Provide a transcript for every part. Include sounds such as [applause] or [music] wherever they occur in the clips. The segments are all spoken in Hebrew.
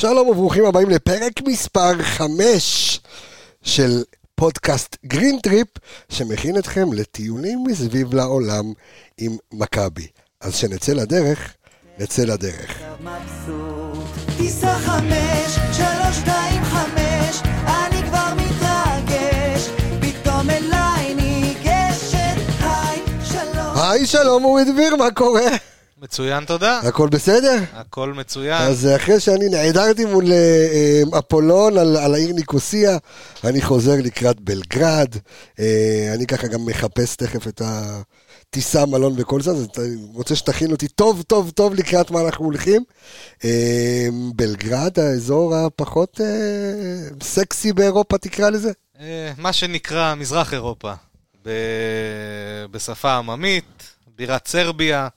שלום וברוכים הבאים לפרק מספר 5 של פודקאסט גרין טריפ, שמכין אתכם לטיולים מסביב לעולם עם מכבי. אז שנצא לדרך, נצא לדרך. מבסוט. טיסה חמש, שלוש, שתיים, חמש, אני כבר מתרגש, פתאום אליי ניגשת, היי, שלום. היי, שלום אורי דביר, מה קורה? מצוין, תודה. הכל בסדר? הכל מצוין. אז אחרי שאני נעדרתי מול אה, אפולון על, על העיר ניקוסיה, אני חוזר לקראת בלגרד. אה, אני ככה גם מחפש תכף את הטיסה, מלון וכל זה, אז אני רוצה שתכין אותי טוב, טוב, טוב לקראת מה אנחנו הולכים. אה, בלגרד, האזור הפחות אה, סקסי באירופה, תקרא לזה. אה, מה שנקרא מזרח אירופה. בשפה עממית, בירת סרביה,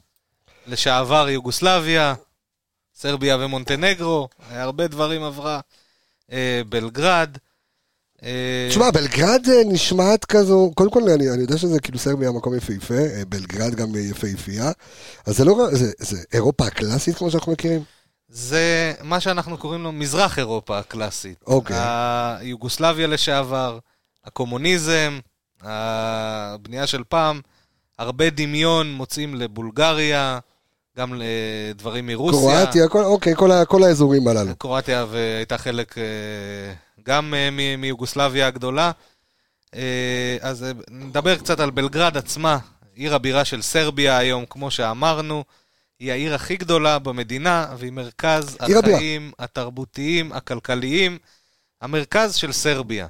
לשעבר יוגוסלביה, סרביה ומונטנגרו, הרבה דברים עברה. אה, בלגרד. אה, תשמע, בלגרד אה, נשמעת כזו, קודם כל אני, אני יודע שזה כאילו סרביה מקום יפהפה, בלגרד גם יפהפייה, אז זה לא, זה, זה אירופה הקלאסית כמו שאנחנו מכירים? זה מה שאנחנו קוראים לו מזרח אירופה הקלאסית. אוקיי. היוגוסלביה לשעבר, הקומוניזם, הבנייה של פעם, הרבה דמיון מוצאים לבולגריה, גם לדברים מרוסיה. קרואטיה, כל, אוקיי, כל, כל האזורים הללו. קרואטיה והייתה חלק אה, גם אה, מיוגוסלביה הגדולה. אה, אז אה, נדבר קצת על בלגרד עצמה, עיר הבירה של סרביה היום, כמו שאמרנו. היא העיר הכי גדולה במדינה, והיא מרכז עיר הבירה. החיים התרבותיים, הכלכליים, המרכז של סרביה.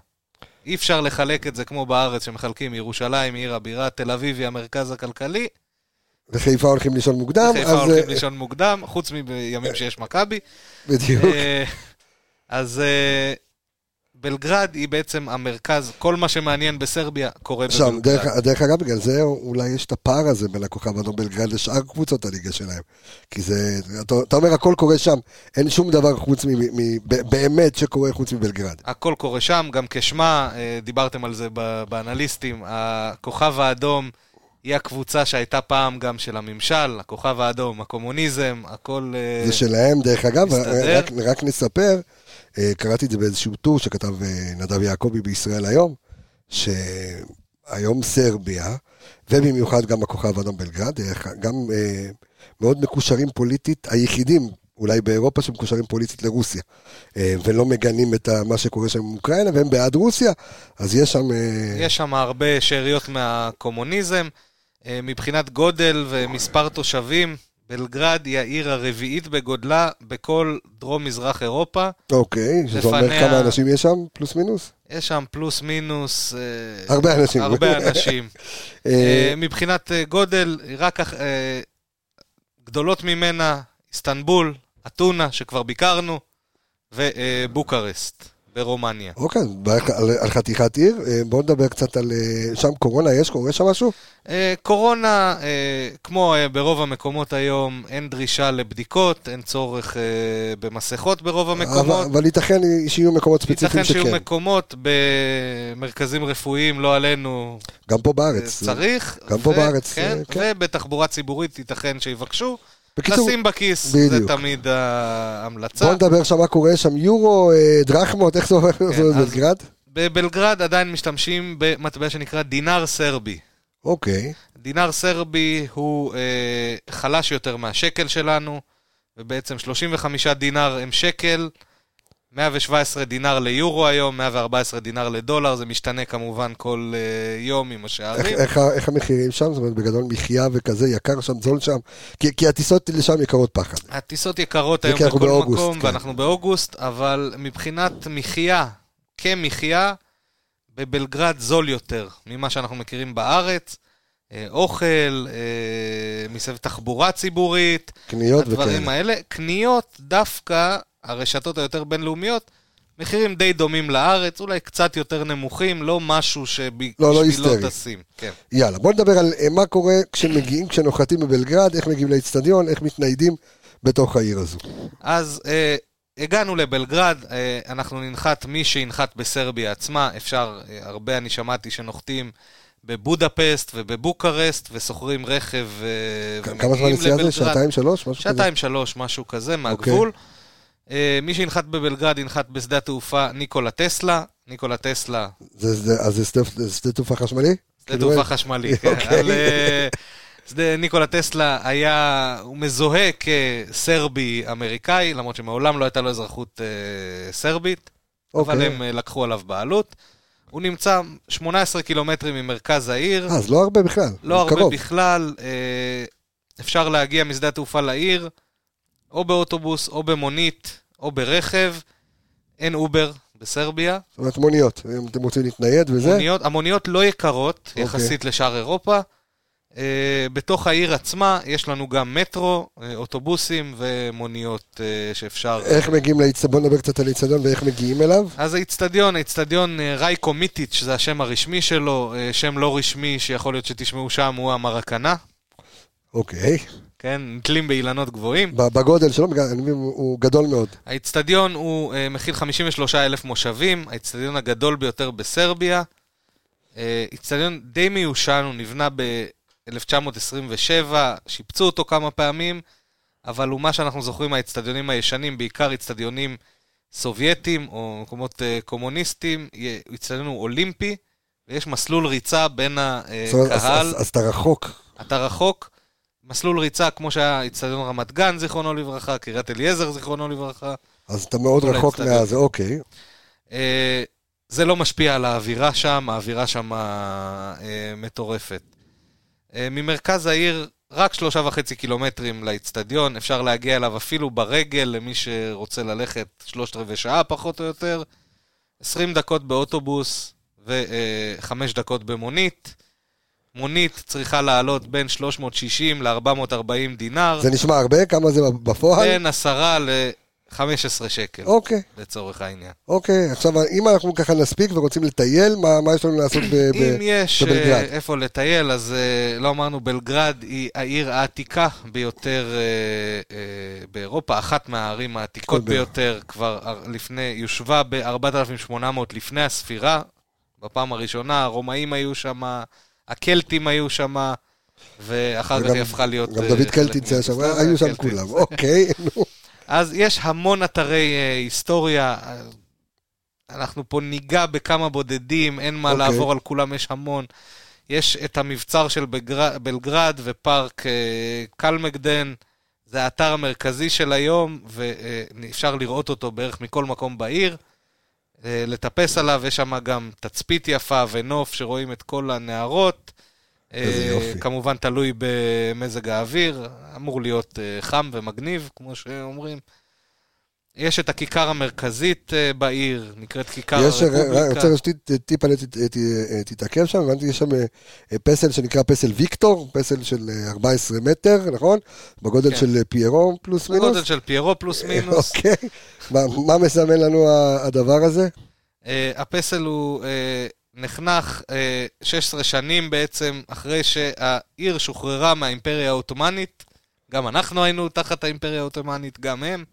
אי אפשר לחלק את זה כמו בארץ, שמחלקים ירושלים, עיר הבירה, תל אביב היא המרכז הכלכלי, וחיפה הולכים לישון מוקדם, חיפה אז הולכים אה, לישון מוקדם, חוץ מימים שיש מכבי. בדיוק. אה, אז אה, בלגרד היא בעצם המרכז, כל מה שמעניין בסרביה קורה שם, דרך, בבלגרד. דרך אגב, בגלל זה אולי יש את הפער הזה בין הכוכב האדום בלגרד לשאר קבוצות הליגה שלהם. כי זה, אתה, אתה אומר הכל קורה שם, אין שום דבר חוץ מ... מ באמת שקורה חוץ מבלגרד. הכל קורה שם, גם כשמה, דיברתם על זה באנליסטים, הכוכב האדום היא הקבוצה שהייתה פעם גם של הממשל, הכוכב האדום, הקומוניזם, הכל... אה, זה שלהם, דרך אגב. רק, רק נספר, אה, קראתי את זה באיזשהו טור שכתב אה, נדב יעקבי בישראל היום, שהיום סרביה, ובמיוחד גם הכוכב האדום בלגרד, גם מאוד מקושרים פוליטית, היחידים אולי באירופה שמקושרים פוליטית לרוסיה, ולא מגנים את מה שקורה שם עם אוקראינה, והם בעד רוסיה, אז יש שם... יש שם הרבה שאריות מהקומוניזם. אה, מבחינת גודל ומספר תושבים, בלגרד היא העיר הרביעית בגודלה בכל דרום-מזרח אירופה. אוקיי, שזה אומר לפניה- כמה אנשים יש שם, פלוס מינוס? יש שם פלוס מינוס... אה, הרבה אנשים. הרבה [laughs] אנשים. אה, מבחינת גודל, רק גדולות ממנה, איסטנבול, אתונה, שכבר ביקרנו, ובוקרסט, ברומניה. אוקיי, על, על חתיכת עיר, אה, בואו נדבר קצת על... אה, שם קורונה יש? קורה שם משהו? אה, קורונה, כמו ברוב המקומות היום, אין דרישה לבדיקות, אין צורך במסכות ברוב המקומות. אבל, אבל ייתכן שיהיו מקומות ייתכן ספציפיים שיהיו שכן. מקומות במרכזים רפואיים, לא עלינו, גם פה בארץ. צריך. גם פה בארץ, כן, כן. ובתחבורה ציבורית ייתכן שיבקשו. בקיצור, לשים בכיס, בדיוק. זה תמיד ההמלצה. בואו נדבר שם מה קורה שם, יורו, אה, דרחמות, איך זה עובר כן, בבלגרד? בבלגרד עדיין משתמשים במטבע שנקרא דינר סרבי. אוקיי, דינר סרבי הוא אה, חלש יותר מהשקל שלנו, ובעצם 35 דינר הם שקל, 117 דינר ליורו היום, 114 דינר לדולר, זה משתנה כמובן כל אה, יום עם איך, השערים. איך, ה- איך המחירים שם? זאת אומרת, בגדול מחיה וכזה, יקר שם, זול שם? כי, כי הטיסות לשם יקרות פחד. הטיסות יקרות היום בכל באוגוסט, מקום, כן. ואנחנו באוגוסט, אבל מבחינת מחיה, כמחיה, בבלגרד זול יותר ממה שאנחנו מכירים בארץ. אה, אוכל, אה, מסביב תחבורה ציבורית, קניות הדברים וכאלה. האלה. קניות, דווקא הרשתות היותר בינלאומיות, מחירים די דומים לארץ, אולי קצת יותר נמוכים, לא משהו לא, לא שבשבילו היסטרי. טסים. כן. יאללה, בואו נדבר על אה, מה קורה כשמגיעים, כשנוחתים בבלגרד, איך מגיעים לאצטדיון, איך מתניידים בתוך העיר הזו. אז אה, הגענו לבלגרד, אה, אנחנו ננחת, מי שינחת בסרביה עצמה, אפשר, אה, הרבה אני שמעתי שנוחתים בבודפסט ובבוקרסט ושוכרים רכב אה, כמה זמן ומגיעים נסיעה זה? לבלגרד. שעתיים, שלוש? משהו כזה? שעתיים, שלוש, משהו כזה, מהגבול. אה, מי שינחת בבלגרד ינחת בשדה התעופה ניקולה טסלה. ניקולה טסלה, זה- זה- אז זה שדה- שדה תעופה חשמלי? שדה כאילו, תעופה חשמלי. [laughs] כן. אוקיי. על, אה, שדה ניקולה טסלה היה, הוא מזוהה כסרבי אמריקאי, למרות שמעולם לא הייתה לו אזרחות אה, סרבית, אבל אוקיי. הם אה, לקחו עליו בעלות. הוא נמצא 18 קילומטרים ממרכז העיר, אה, אז לא הרבה בכלל. לא הרבה קרוב. בכלל, אה, אפשר להגיע משדה התעופה לעיר, או באוטובוס, או במונית, או ברכב. אין אובר בסרביה. זאת אומרת מוניות, אם אתם רוצים להתנייד וזה. מוניות, המוניות לא יקרות אוקיי. יחסית לשאר אירופה. אה, בתוך העיר עצמה יש לנו גם מטרו, אה, אוטובוסים ומוניות אה, שאפשר... איך מגיעים לאיצטדיון? בוא נדבר קצת על האיצטדיון ואיך מגיעים אליו. אז האיצטדיון, האיצטדיון רייקו מיטיץ' זה השם הרשמי שלו, שם לא רשמי שיכול להיות שתשמעו שם הוא המרקנה, אוקיי. כן? נתלים באילנות גבוהים. בגודל שלו, הוא גדול מאוד. האיצטדיון הוא אה, מכיל 53 אלף מושבים, האיצטדיון הגדול ביותר בסרביה. אה, איצטדיון די מיושן, הוא נבנה ב-1927, שיפצו אותו כמה פעמים, אבל הוא מה שאנחנו זוכרים מהאיצטדיונים הישנים, בעיקר איצטדיונים סובייטים או מקומות אה, קומוניסטיים, האיצטדיון הוא אולימפי, ויש מסלול ריצה בין אומרת, אז- הקהל, אז- אז אתה רחוק. אתה רחוק. מסלול ריצה כמו שהיה איצטדיון רמת גן, זיכרונו לברכה, קריית אליעזר, זיכרונו לברכה. אז אתה מאוד רחוק. מהזה, אוקיי. אה, זה לא משפיע על האווירה שם, האווירה שם אה, מטורפת. אה, ממרכז העיר, רק שלושה וחצי קילומטרים לאיצטדיון, אפשר להגיע אליו אפילו ברגל, למי שרוצה ללכת שלושת רבעי שעה פחות או יותר. 20 דקות באוטובוס וחמש דקות במונית. מונית צריכה לעלות בין 360 ל-440 דינר, זה נשמע הרבה? כמה זה בפועל? בין 10 ל-15 שקל, אוקיי, לצורך העניין. אוקיי. עכשיו, אם אנחנו ככה נספיק ורוצים לטייל, מה מה יש לנו לעשות ב... ב- אם יש בבלגרד. אה, איפה לטייל, אז אה, לא אמרנו, בלגרד היא העיר העתיקה ביותר אה, אה, באירופה, אחת מהערים העתיקות בערך. ביותר, כבר לפני, יושבה ב-4800 לפני הספירה, בפעם הראשונה, הרומאים היו שם, הקלטים היו שם, ואחר כך היא הפכה להיות... גם אה, דוד קלטינס היה שם, מיוגוסלביה, היו שם. כולם. אוקיי, [laughs] נו. אז יש המון אתרי אה, היסטוריה. אה, אנחנו פה ניגע בכמה בודדים, אין מה אוקיי. לעבור על כולם, יש המון. יש את המבצר של. בלגרד ופארק אה, קלמגדן, זה האתר המרכזי של היום, ואפשר לראות אותו בערך מכל מקום בעיר. אה, לטפס עליו, יש שם גם תצפית יפה ונוף שרואים את כל הנהרות. איזה אה, יופי. כמובן תלוי במזג האוויר, אמור להיות אה, חם ומגניב, כמו שאומרים. יש את הכיכר המרכזית אה, בעיר, נקראת כיכר יש, ר- הרפובליקה. רוצה שטיפה תתעכב שם, הבנתי שיש שם אה, פסל שנקרא פסל ויקטור, פסל של אה, 14 מטר, נכון? בגודל כן. של אה, פיירו פלוס מינוס. בגודל של פיירו פלוס מינוס. אוקיי. מה- מה מסמן לנו הדבר הזה? אה, הפסל הוא אה, נחנך אה, 16 שנים בעצם אחרי שהעיר שוחררה מהאימפריה העות'מאנית. גם אנחנו היינו תחת האימפריה העות'מאנית, גם הם.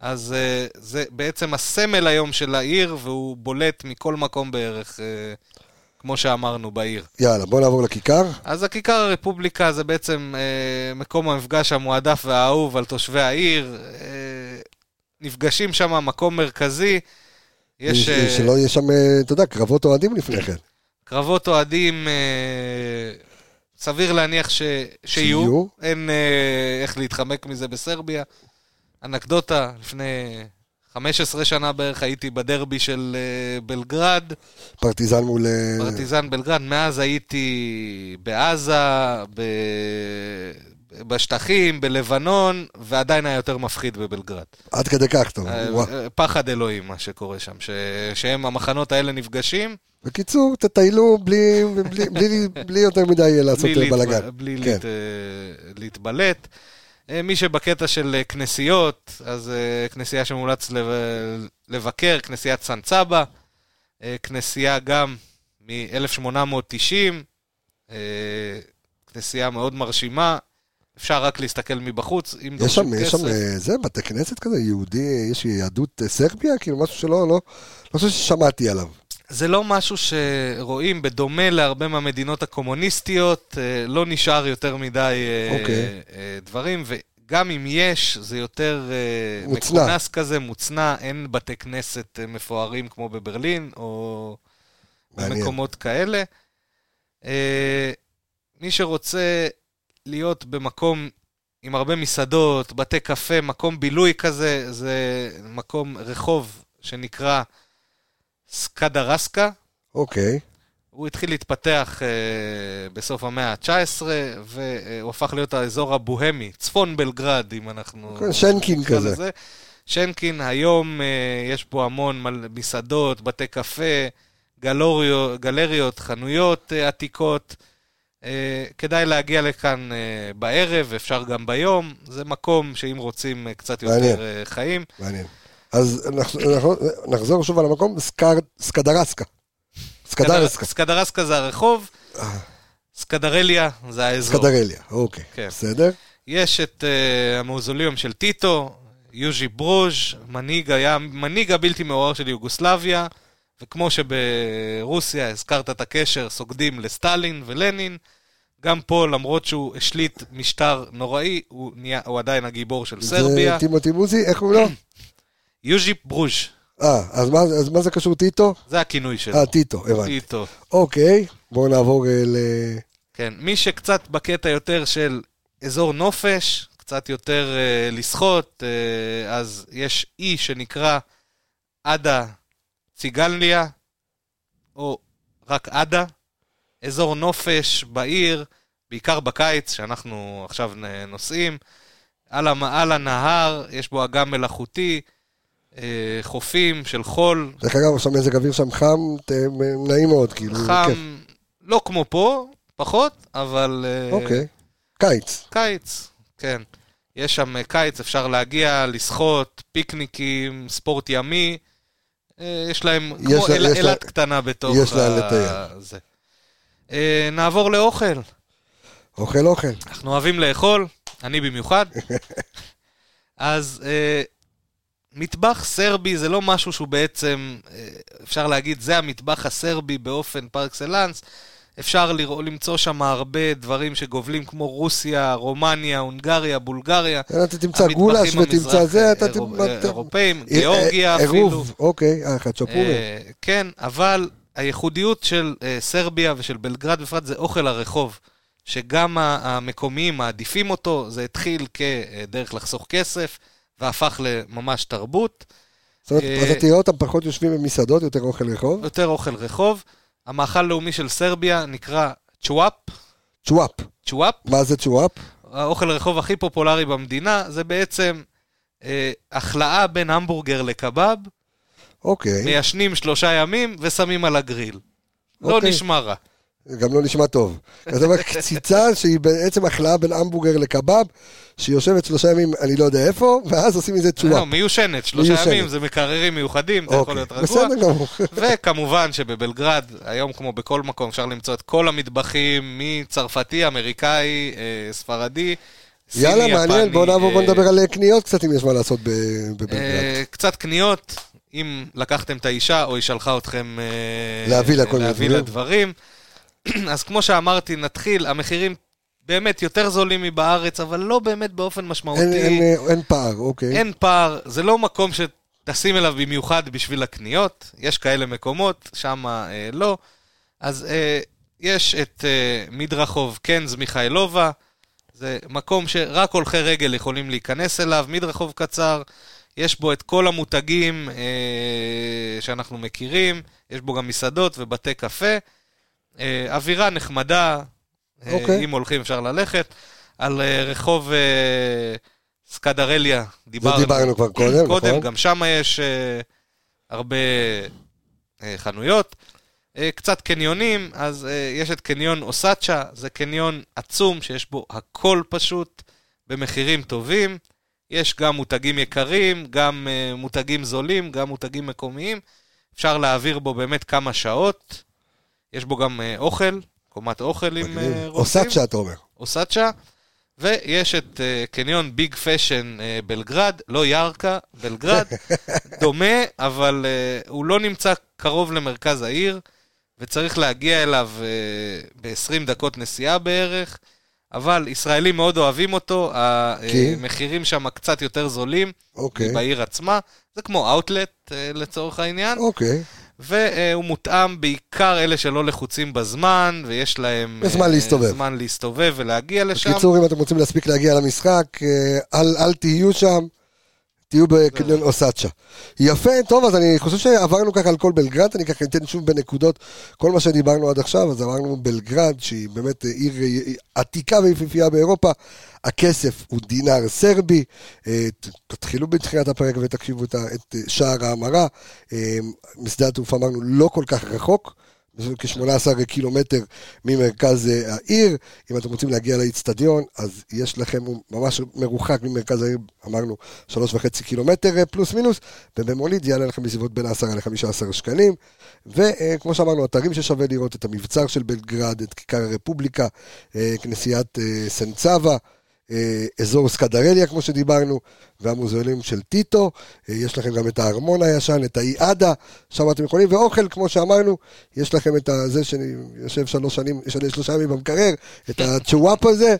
אז אה, זה בעצם הסמל היום של העיר, והוא בולט מכל מקום בערך, אה, כמו שאמרנו, בעיר. יאללה, בוא נעבור לכיכר. אז הכיכר הרפובליקה זה בעצם אה, מקום המפגש המועדף והאהוב על תושבי העיר. אה, נפגשים שם, מקום מרכזי. יש... אה, שלא יהיה שם, אתה יודע, קרבות אוהדים לפני כן. קרבות אוהדים, אה, סביר להניח ש... שיהיו. שיהיו. אין איך להתחמק מזה בסרביה. אנקדוטה, לפני 15 שנה בערך הייתי בדרבי של אה, בלגרד, פרטיזן מול... אה, פרטיזן בלגרד. מאז הייתי בעזה, ב... בשטחים, בלבנון, ועדיין היה יותר מפחיד בבלגרד. עד כדי כך, טוב. אה, פחד אלוהים, מה שקורה שם. ש... שהם, המחנות האלה נפגשים, בקיצור, תטיילו בלי- בלי- בלי- בלי יותר מדי לעשות. בלאגן. בלי כן. להת... להתבלט. אה, מי שבקטע של אה, כנסיות, אז אה, כנסייה שמומלץ לב... לבקר, כנסיית סן צבא, כנסייה גם מ-1890, אה, כנסייה מאוד מרשימה, אפשר רק להסתכל מבחוץ, אם יש שם, יש. שם, זה, בתי כנסת כזה, יהודי, יש יהדות סרביה? כאילו, משהו שלא, לא, לא חושב ששמעתי עליו. זה לא משהו שרואים, בדומה להרבה מהמדינות הקומוניסטיות, אה, לא נשאר יותר מדי אה, אוקיי. אה, דברים, גם אם יש, זה יותר מוצנע. מכונס כזה, מוצנע, אין בתי כנסת מפוארים כמו בברלין, או מעניין. במקומות כאלה. מי שרוצה להיות במקום עם הרבה מסעדות, בתי קפה, מקום בילוי כזה, זה מקום רחוב שנקרא סקדרסקה. אוקיי. הוא התחיל להתפתח אה, בסוף המאה ה-19, והוא הפך להיות האזור הבוהמי, צפון בלגרד, אם אנחנו... שנקין נקרא כזה. לזה. שנקין, היום אה, יש פה המון מל- מסעדות, בתי קפה, גלוריות, גלריות, חנויות אה, עתיקות. אה, כדאי להגיע לכאן אה, בערב, אפשר גם ביום. זה מקום שאם רוצים אה, קצת מעניין. יותר אה, חיים. מעניין. אז נחזור שוב על המקום, סקדרסקה. סקדרסקה. סקדרסקה זה הרחוב, אה. סקדרליה זה האזור. סקדרליה, אוקיי. כן. בסדר? יש את uh, המאוזוליום של טיטו, יוז'י ברוז', מנהיג היה מנהיג הבלתי מעורר של יוגוסלביה, וכמו שברוסיה הזכרת את הקשר, סוגדים לסטלין ולנין, גם פה, למרות שהוא השליט משטר נוראי, הוא, נהיה, הוא עדיין הגיבור של סרביה. זה טימותי מוזי, איך קוראים לו? יוז'י ברוז', אה, אז מה- אז מה זה קשור טיטו? זה הכינוי שלו. אה, טיטו, הבנתי. טיטו. אוקיי, בואו נעבור אה, ל... כן, מי שקצת בקטע יותר של אזור נופש, קצת יותר אה, לשחות, אה, אז יש אי שנקרא עדה ציגלניה, או רק עדה, אזור נופש בעיר, בעיקר בקיץ, שאנחנו עכשיו נוסעים. על, המ- על הנהר, יש בו אגם מלאכותי, חופים של חול, דרך אגב, עכשיו מזג אוויר שם חם, ת- נעים מאוד, כאילו, כיף. חם, לא כמו פה, פחות, אבל... אה, אוקיי. קיץ. קיץ, כן. יש שם אה, קיץ, אפשר להגיע, לשחות, פיקניקים, ספורט ימי. אה, יש להם, יש כמו לה- אל- אילת קטנה בתוך יש לה לטייל. זה. אה, נעבור לאוכל. אוכל אוכל. אנחנו אוהבים לאכול, אני במיוחד. [laughs] אז אה, מטבח סרבי זה לא משהו שהוא בעצם, אה, אפשר להגיד, זה המטבח הסרבי באופן פר אקסלנס. אפשר לראות, למצוא שם הרבה דברים שגובלים כמו רוסיה, רומניה, הונגריה, בולגריה. אתה תמצא גולש ותמצא זה, אתה תמצא... אירופאים, אה, גיאורגיה אה, אפילו. עירוב, אוקיי, אה, חצ'פורי. אה, כן, אבל הייחודיות של אה, סרביה ושל בלגרד בפרט זה אוכל הרחוב, שגם המקומיים מעדיפים אותו, זה התחיל כדרך לחסוך כסף, והפך לממש תרבות. זאת אומרת, אה, אתה תראה אותם פחות יושבים במסעדות, יותר אוכל רחוב. יותר אוכל רחוב. המאכל הלאומי של סרביה נקרא צ'וואפ. צ'וואפ. צ'וואפ, מה זה צ'וואפ? האוכל הרחוב הכי פופולרי במדינה, זה בעצם אה, החלאה בין המבורגר לקבב, אוקיי. מיישנים שלושה ימים ושמים על הגריל. לא אוקיי. נשמע רע. גם לא נשמע טוב. [laughs] זאת אומרת, קציצה שהיא בעצם החלאה בין המבורגר לקבב, שהיא יושבת שלושה ימים, אני לא יודע איפה, ואז עושים מזה צ'וואפ. לא, מיושנת, שלושה מיושנת. ימים, זה מקררים מיוחדים, אתה יכול אוקיי, להיות רגוע. בסדר גמור. [laughs] וכמובן שבבלגרד, היום כמו בכל מקום, אפשר למצוא את כל המטבחים, מצרפתי, אמריקאי, אה, ספרדי, סיני, יאללה, מעניין, בוא נעבור, בוא אה, נדבר על קניות קצת, אם יש מה לעשות בבלגרד. אה, קצת קניות, אם לקחתם את האישה או היא שלחה אתכם אה, להביא לה דברים. [clears throat] אז כמו שאמרתי, נתחיל, המחירים באמת יותר זולים מבארץ, אבל לא באמת באופן אין- משמעותי. אין, אה, אין פער, אוקיי. אין פער, זה לא מקום שטסים אליו במיוחד בשביל הקניות, יש כאלה מקומות, שם אה, לא. אז אה, יש את אה, מדרחוב קנז מיכאלובה, זה מקום שרק הולכי רגל יכולים להיכנס אליו, מדרחוב קצר, יש בו את כל המותגים אה, שאנחנו מכירים, יש בו גם מסעדות ובתי קפה. אה, אווירה נחמדה, אה, אוקיי. אם הולכים אפשר ללכת. על אה, רחוב סקדרליה, דיברנו. דיברנו כבר קודם, קודם, נכון. גם שם יש הרבה חנויות. קצת קניונים, אז יש את קניון אוסאצ'ה, זה קניון עצום שיש בו הכל פשוט, במחירים טובים. יש גם מותגים יקרים, גם מותגים זולים, גם מותגים מקומיים. אפשר להעביר בו באמת כמה שעות. יש בו גם אה, אוכל, קומת אוכל אם. אה, רוצים. עושת שאת אומר. אוסאצ'ה, ויש את uh, קניון ביג פשן uh, בלגרד, לא ירקה, בלגרד, [laughs] דומה, אבל uh, הוא לא נמצא קרוב למרכז העיר, וצריך להגיע אליו uh, ב-20 דקות נסיעה בערך, אבל ישראלים מאוד אוהבים אותו? המחירים שם קצת יותר זולים אוקיי, בעיר עצמה, זה כמו אאוטלט לצורך העניין, אוקיי. והוא מותאם בעיקר אלה שלא לחוצים בזמן, ויש להם... זמן אה, להסתובב. זמן להסתובב ולהגיע לשם. בקיצור, אם אתם רוצים להספיק להגיע למשחק, אה, אל, אל תהיו שם, תהיו בקניון אוסאצ'ה. יפה, טוב, אז אני חושב שעברנו ככה על כל בלגרד, אני ככה אתן שוב בנקודות כל מה שדיברנו עד עכשיו, אז אמרנו בלגרד, שהיא באמת עיר אה, עתיקה ויפיפייה באירופה, הכסף הוא דינר סרבי, אה, תתחילו בתחילת הפרק ותקשיבו את אה, שער ההמרה, אה, משדה התעופה אמרנו לא כל כך רחוק. זה כ-18 קילומטר ממרכז אה, העיר. אם אתם רוצים להגיע לאיצטדיון, אז יש לכם, הוא ממש מרוחק ממרכז העיר, אמרנו, שלוש וחצי קילומטר אה, פלוס מינוס, ובמוליד יעלה לכם בסביבות בין 10 ל-15 שקלים. וכמו שאמרנו, אתרים ששווה לראות את המבצר של בלגרד, את כיכר הרפובליקה, אה, כנסיית אה, סנצבה. אה, אזור סקדרליה, כמו שדיברנו, והמוזיאונים של טיטו. אה, יש לכם גם את הארמון הישן, את האי עדה, שם אתם יכולים, ואוכל, כמו שאמרנו, יש לכם את זה שאני יושב שלוש שנים, יש- שלושה ימים במקרר, את הצ'וואפ הזה,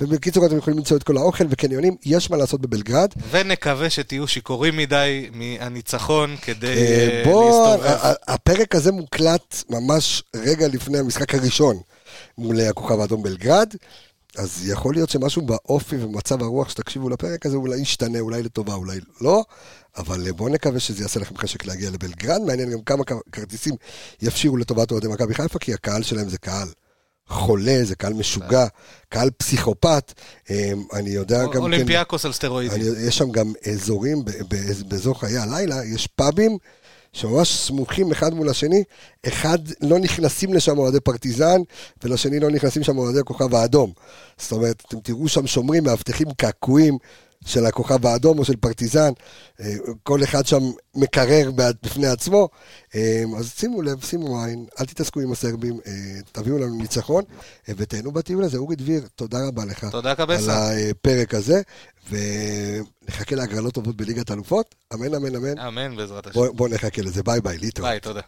ובקיצור אתם יכולים למצוא את כל האוכל וקניונים, יש מה לעשות בבלגרד. ונקווה שתהיו שיכורים מדי מהניצחון כדי אה, להסתובב. הפרק הזה מוקלט ממש רגע לפני המשחק הראשון מול הכוכב האדום בלגרד, אז יכול להיות שמשהו באופי ובמצב הרוח שתקשיבו לפרק הזה אולי ישתנה, אולי לטובה, אולי לא, אבל אה, בואו נקווה שזה יעשה לכם חשק להגיע לבלגרד, מעניין גם כמה כרטיסים יפשירו לטובת אוהדי מכבי חיפה, כי הקהל שלהם זה קהל. חולה, זה קהל משוגע, קהל פסיכופת, אה, אני יודע גם כן... אולימפיאקוס על סטרואידים. יש שם גם אזורים, באזור חיי הלילה, יש פאבים שממש סמוכים אחד מול השני, אחד לא נכנסים לשם אוהדי פרטיזן, ולשני לא נכנסים שם אוהדי הכוכב האדום. זאת אומרת, אתם תראו שם שומרים, מאבטחים קעקועים של הכוכב האדום או של פרטיזן, אה, כל אחד שם מקרר בפני עצמו, אה, אז שימו לב, שימו עין, אל תתעסקו עם הסרבים, אה, תביאו לנו ניצחון, ותהנו בטיול הזה. אורי דביר, תודה רבה לך. תודה על קבסה. הפרק הזה, ונחכה להגרלות טובות בליגת האלופות. אמן, אמן, אמן. אמן בעזרת השם. בוא, בוא נחכה לזה, ביי ביי, ליטו. ביי, תודה.